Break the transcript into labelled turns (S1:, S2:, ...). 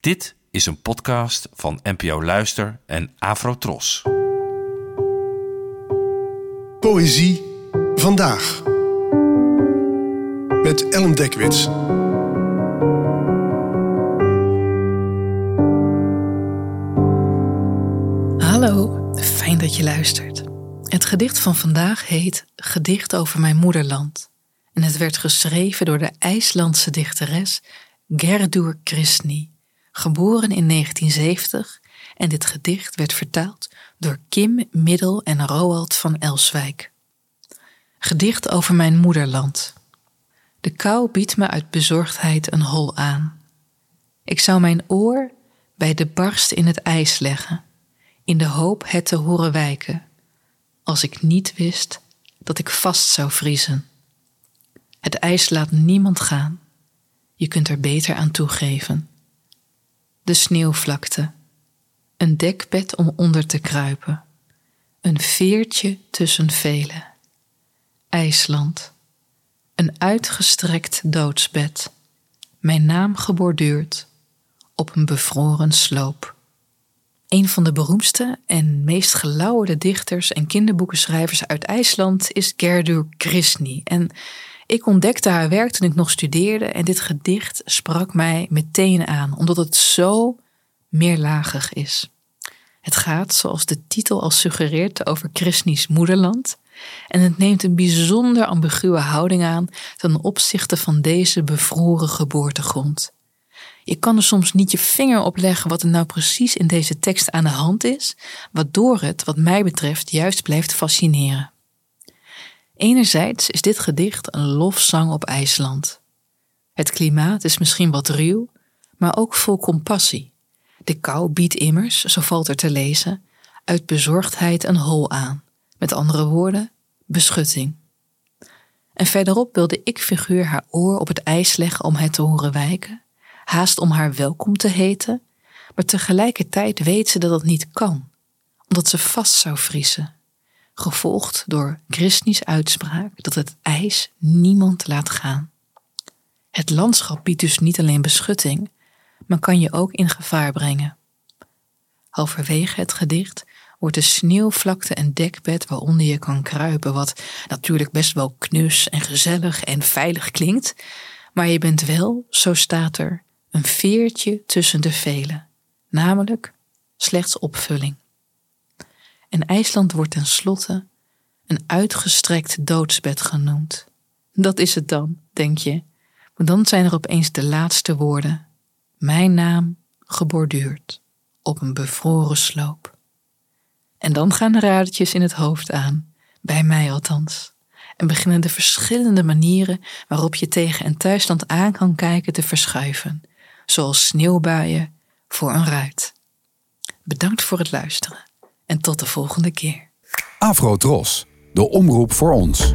S1: Dit is een podcast van NPO Luister en Afrotros.
S2: Poëzie vandaag. Met Ellen Dekwits.
S3: Hallo, fijn dat je luistert. Het gedicht van vandaag heet Gedicht over mijn moederland. En het werd geschreven door de IJslandse dichteres Gerdur Kristni, geboren in 1970. En dit gedicht werd vertaald door Kim Middel en Roald van Elswijk. Gedicht over mijn moederland. De kou biedt me uit bezorgdheid een hol aan. Ik zou mijn oor bij de barst in het ijs leggen, in de hoop het te horen wijken, als ik niet wist dat ik vast zou vriezen. Het ijs laat niemand gaan. Je kunt er beter aan toegeven. De sneeuwvlakte. Een dekbed om onder te kruipen. Een veertje tussen velen. IJsland. Een uitgestrekt doodsbed. Mijn naam geborduurd op een bevroren sloop. Een van de beroemdste en meest gelauwerde dichters en kinderboekenschrijvers uit IJsland is Gerdur Kristni. En ik ontdekte haar werk toen ik nog studeerde en dit gedicht sprak mij meteen aan, omdat het zo meerlagig is. Het gaat, zoals de titel al suggereert, over Kristni's moederland. En het neemt een bijzonder ambiguë houding aan ten opzichte van deze bevroren geboortegrond. Je kan er soms niet je vinger op leggen wat er nou precies in deze tekst aan de hand is, waardoor het, wat mij betreft, juist blijft fascineren. Enerzijds is dit gedicht een lofzang op IJsland. Het klimaat is misschien wat ruw, maar ook vol compassie. De kou biedt immers, zo valt er te lezen, uit bezorgdheid een hol aan. Met andere woorden, beschutting. En verderop wil de ik-figuur haar oor op het ijs leggen om het te horen wijken, haast om haar welkom te heten, maar tegelijkertijd weet ze dat dat niet kan, omdat ze vast zou vriezen gevolgd door Christni's uitspraak dat het ijs niemand laat gaan. Het landschap biedt dus niet alleen beschutting, maar kan je ook in gevaar brengen. Halverwege het gedicht wordt de sneeuwvlakte een dekbed waaronder je kan kruipen, wat natuurlijk best wel knus en gezellig en veilig klinkt, maar je bent wel, zo staat er, een veertje tussen de velen, namelijk slechts opvulling. En IJsland wordt tenslotte een uitgestrekt doodsbed genoemd. Dat is het dan, denk je. Maar dan zijn er opeens de laatste woorden. Mijn naam geborduurd op een bevroren sloop. En dan gaan de radertjes in het hoofd aan, bij mij althans, en beginnen de verschillende manieren waarop je tegen een thuisland aan kan kijken te verschuiven, zoals sneeuwbuien voor een ruit. Bedankt voor het luisteren en tot de volgende keer.
S4: Afro Tros, de omroep voor ons.